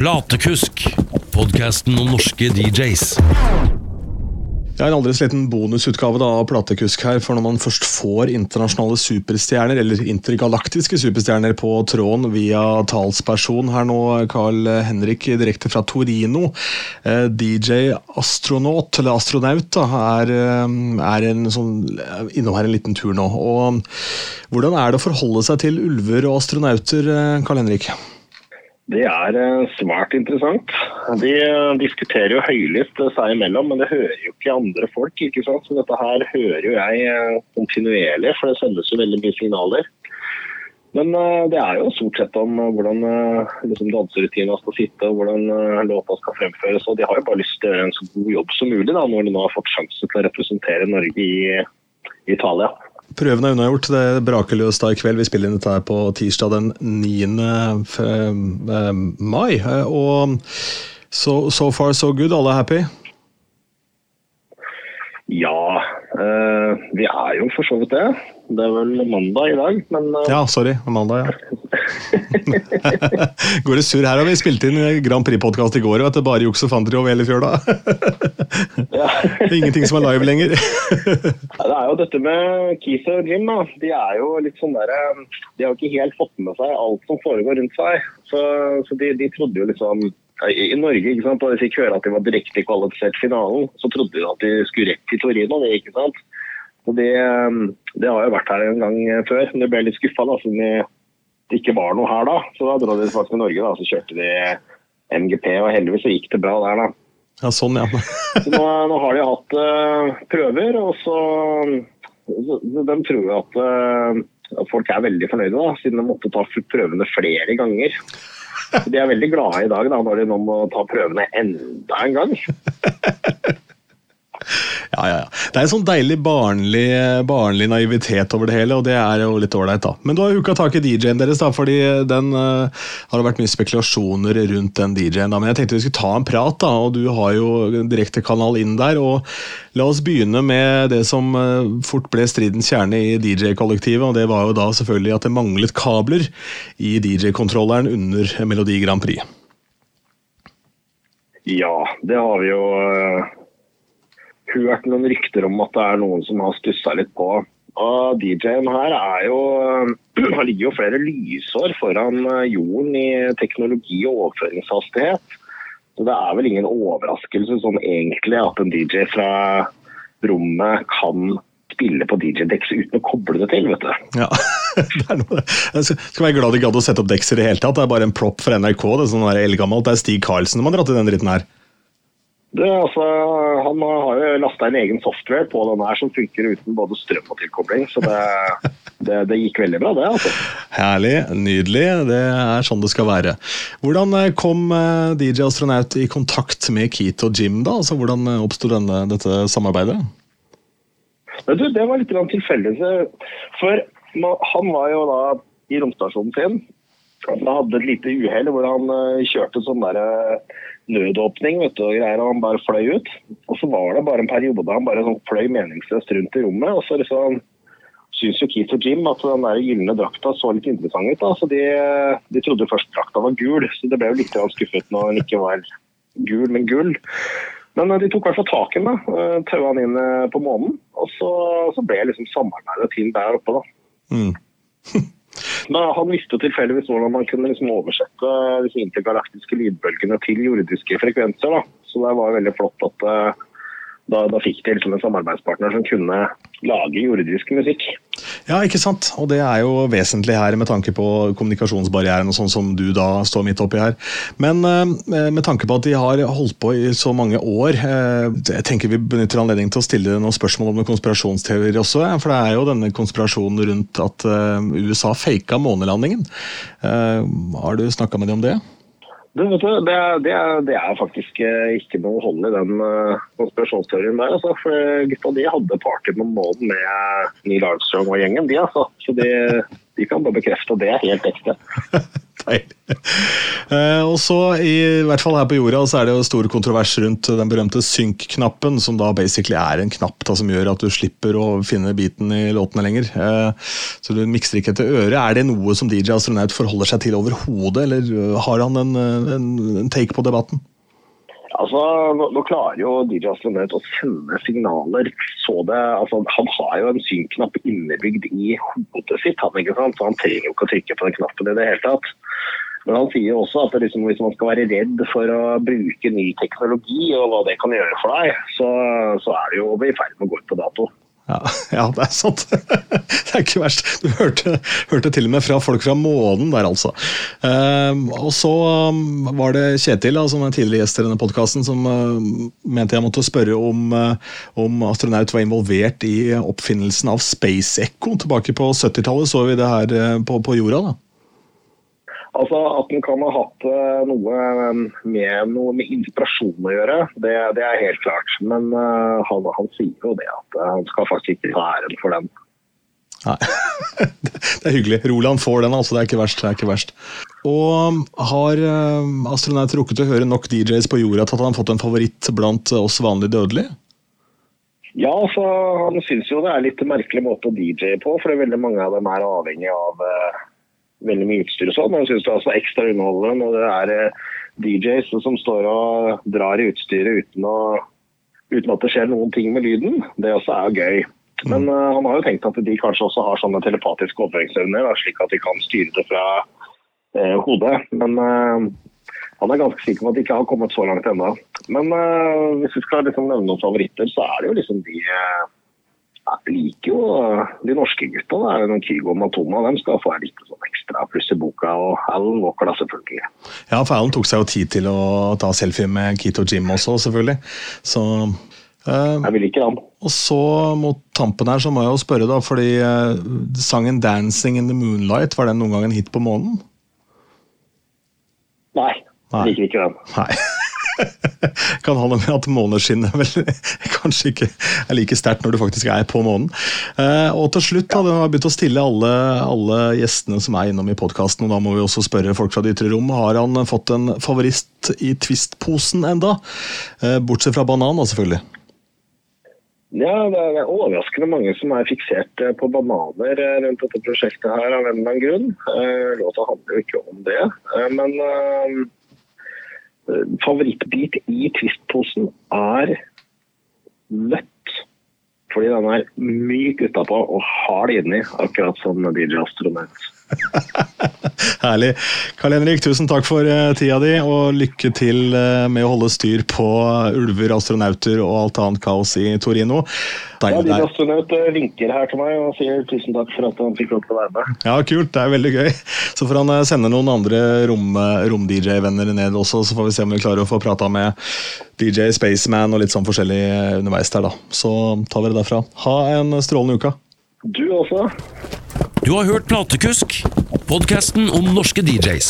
Platekusk, podkasten om norske DJs. Jeg har en aldri sliten bonusutgave av Platekusk her, for når man først får internasjonale superstjerner, eller intergalaktiske superstjerner, på tråden via talsperson her nå, Carl Henrik direkte fra Torino. Eh, DJ Astronaut, eller Astronaut, da, er, eh, er en sånn, innom her en liten tur nå. Og Hvordan er det å forholde seg til ulver og astronauter, eh, Carl Henrik? Det er eh, svært interessant. De eh, diskuterer jo høylytt eh, seg imellom, men det hører jo ikke andre folk. ikke sant? Så dette her hører jo jeg kontinuerlig, for det sendes jo veldig mye signaler. Men det er jo stort sett om hvordan liksom, danserutina skal sitte og hvordan låta skal fremføres. og De har jo bare lyst til å gjøre en så god jobb som mulig da, når de nå har fått sjansen til å representere Norge i Italia. Prøven er unnagjort. Det braker løs da i kveld. Vi spiller inn dette her på tirsdag den 9. Eh, mai. Eh, og so, so far so good. Alle er happy? Ja, vi er jo for så vidt det. Det er vel mandag i dag, men uh... Ja, sorry. Mandag, ja. Går det surr her? Har vi spilt inn Grand Prix-podkast i går, vet du. Bare juks og fanteri over hele fjøla. Ingenting som er live lenger. det er jo dette med Keith og Jim. Da. De er jo litt sånn der, De har jo ikke helt fått med seg alt som foregår rundt seg. Så, så de, de trodde jo liksom i Norge, ikke sant, da de fikk høre at de var direkte kvalifisert finalen, så trodde de at de skulle rett til Torino. det, ikke sant? Og det, det, har jo vært her en gang før, men det ble litt skuffa siden det ikke var noe her da. Så da dro de faktisk til Norge, da, så kjørte de MGP, og heldigvis så gikk det bra der, da. Ja, sånn, ja. så nå, nå, har de hatt uh, prøver, og så, så De tror jo at, uh, at folk er veldig fornøyde, da, siden de måtte ta prøvene flere ganger. De er veldig glade i dag da, når de nå må ta prøvene enda en gang. Ja, ja. Det er en sånn deilig barnlig, barnlig, naivitet over det hele, og det er jo litt ålreit, da. Men du har hooka tak i DJ-en deres, da, fordi den uh, har det vært mye spekulasjoner rundt den DJ-en. Men jeg tenkte vi skulle ta en prat, da, og du har jo direktekanal inn der. og La oss begynne med det som uh, fort ble stridens kjerne i DJ-kollektivet, og det var jo da selvfølgelig at det manglet kabler i DJ-kontrolleren under Melodi Grand Prix. Ja, det har vi jo uh hørt noen rykter om at det er noen som har stussa litt på. Og DJ-en her er jo Han ligger jo flere lysår foran eh, jorden i teknologi og overføringshastighet. Så det er vel ingen overraskelse sånn egentlig at en DJ fra rommet kan spille på DJ-dekset uten å koble det til, vet du. Ja, det er noe Jeg skal være glad de gadd å sette opp dekser i det hele tatt. Det er bare en prop for NRK. Det er sånn eldgammelt. Det er Stig Karlsen som har dratt i den dritten her. Det, altså, han har jo lasta inn egen software på den her som funker uten både strøm og tilkobling. Så det, det, det gikk veldig bra, det. altså. Herlig, nydelig. Det er sånn det skal være. Hvordan eh, kom eh, DJ Astronaut i kontakt med Keith og Jim? da? Altså, hvordan eh, oppsto dette samarbeidet? Du, det var litt tilfeldig. For han var jo da i romstasjonen sin. Han hadde et lite uhell hvor han kjørte sånn der nødåpning vet du, og greier, og han bare fløy ut. Og så var det bare en periode da han bare sånn fløy meningsløst rundt i rommet. og så liksom syns jo Keith og Jim at den der gylne drakta så litt interessant ut. da, så de, de trodde først drakta var gul, så det ble jo litt skuffet når den ikke var gul, men gull. Men de tok i hvert fall tak i den, eh, taua han inn eh, på månen. Og så, så ble liksom samarbeidet til der oppe, da. Mm. Men han visste tilfeldigvis hvordan man kunne liksom oversette disse intergalaktiske lydbølgene til jordiske frekvenser. Da. Så det var veldig flott at uh, da, da, fikk de liksom en samarbeidspartner som kunne lage jordisk musikk. Ja, ikke sant. Og det er jo vesentlig her med tanke på kommunikasjonsbarrieren og sånn som du da står midt oppi her. Men uh, med tanke på at de har holdt på i så mange år, uh, jeg tenker vi benytter anledningen til å stille noen spørsmål om noen konspirasjonsteorier også. For det er jo denne konspirasjonen rundt at uh, USA faka månelandingen. har du snakka med dem om det? Det, du, det, det, det, er faktisk eh, ikke noe hold i den uh, konspirasjonsteorien der. Altså, for gutta de hadde party på månen med Neil Armstrong og gjengen, de altså. Så de, de kan bare bekrefte det helt ekte. Deilig. Eh, og så, i hvert fall her på jorda, så er det jo stor kontrovers rundt den berømte synk-knappen, som da basically er en knapp da, som gjør at du slipper å finne biten i låtene lenger. Eh, så du mikser ikke etter øret. Er det noe som DJ Astronaut forholder seg til overhodet, eller har han en, en, en take på debatten? Altså, nå, nå, klarer jo DJ Astronaut å sende signaler. Så det, altså, han har jo en synknapp innebygd i hodet sitt, han, ikke sant? så han trenger jo ikke å trykke på den knappen i det hele tatt. Men han sier jo også at liksom, hvis man skal være redd for å bruke ny teknologi og hva det kan gjøre for deg, så, så er det jo i ferd med å gå ut på dato. Ja, ja, det er sant. det er ikke verst. Du hørte, hørte, til og med fra folk fra månen der, altså. Uh, og så um, var det Kjetil, da, som er tidligere gjest i denne podkasten, som uh, mente jeg måtte spørre om, uh, om astronaut var involvert i oppfinnelsen av Space Echo. Tilbake på 70-tallet så vi det her eh, på, på jorda. da. Altså At den kan ha hatt eh, noe eh, med, noe med inspirasjon å gjøre, det, det er helt klart. Men uh, han, han, sier jo det at uh, han skal faktisk ikke ta æren for den. Nei, Det er hyggelig. Roland får den, altså. Det er ikke verst. det er ikke verst. Og har uh, astronaut rukket å høre nok DJs på jorda til at han har fått en favoritt blant oss vanlige dødelige? Ja, altså, han syns jo det er litt merkelig måte å DJ på, for veldig mange av dem er avhengig av uh, veldig mye utstyr og sånn. Men jeg syns det er også ekstra underholdende når det er eh, DJs som står og drar i utstyret uten, å, uten at det skjer noen ting med lyden. Det også er gøy. Men uh, han har jo tenkt at de kanskje også har sånne telepatiske overføringsevner, slik at de kan styre det fra uh, hodet. Men uh, han er ganske sikker på at de ikke har kommet så langt ennå. Men hvis vi skal liksom nevne noen favoritter, så er det jo liksom de jeg liker jo de norske gutta. Kygo og Matoma de skal få litt sånn ekstra pluss i boka. Og Alan Walker, da, selvfølgelig. Ja, for Alan tok seg jo tid til å ta selfie med Kito Jim også, selvfølgelig. Så uh, Jeg vil ikke han. Og så mot tampen her så må jeg jo spørre, da, fordi uh, sangen 'Dancing in the Moonlight', var den noen gang en hit på månen? Nei. Nei. Liker ikke den. Nei. kan ha noe med at måneskinnet vel kanskje ikke er like sterkt når du faktisk er på månen. Eh, og til slutt, da, har begynt å stille alle, alle gjestene som er innom i podkasten, og da må vi også spørre folk fra det ytre rom. Har han fått en favoritt i Twist-posen enda? Eh, bortsett fra banan, da, selvfølgelig. Ja, det er overraskende mange som er fiksert eh, på bananer rundt dette prosjektet her av en eller annen grunn. Låta handler jo ikke om det. Men favorittbit i Twist-posen er nøtt. Fordi den er myk utapå og hard inni, akkurat som DJ Astronaut. Herlig. Karl Henrik, tusen takk for uh, tida di, og lykke til uh, med å holde styr på ulver, astronauter og alt annet kaos i Torino. Deilig, ja, Astronaut astronauter vinker her til meg og sier tusen takk for at han fikk lov til å være med. Ja, kult. Det er veldig gøy. Så får han sende noen andre rom-DJ-venner rom ned også, så får vi se om vi klarer å få prata med DJ Spaceman og litt sånn forskjellig underveis der, da. Så tar vi det derfra. Ha en strålende uke. Du også. Du har hørt Platekusk, podkasten om norske DJs.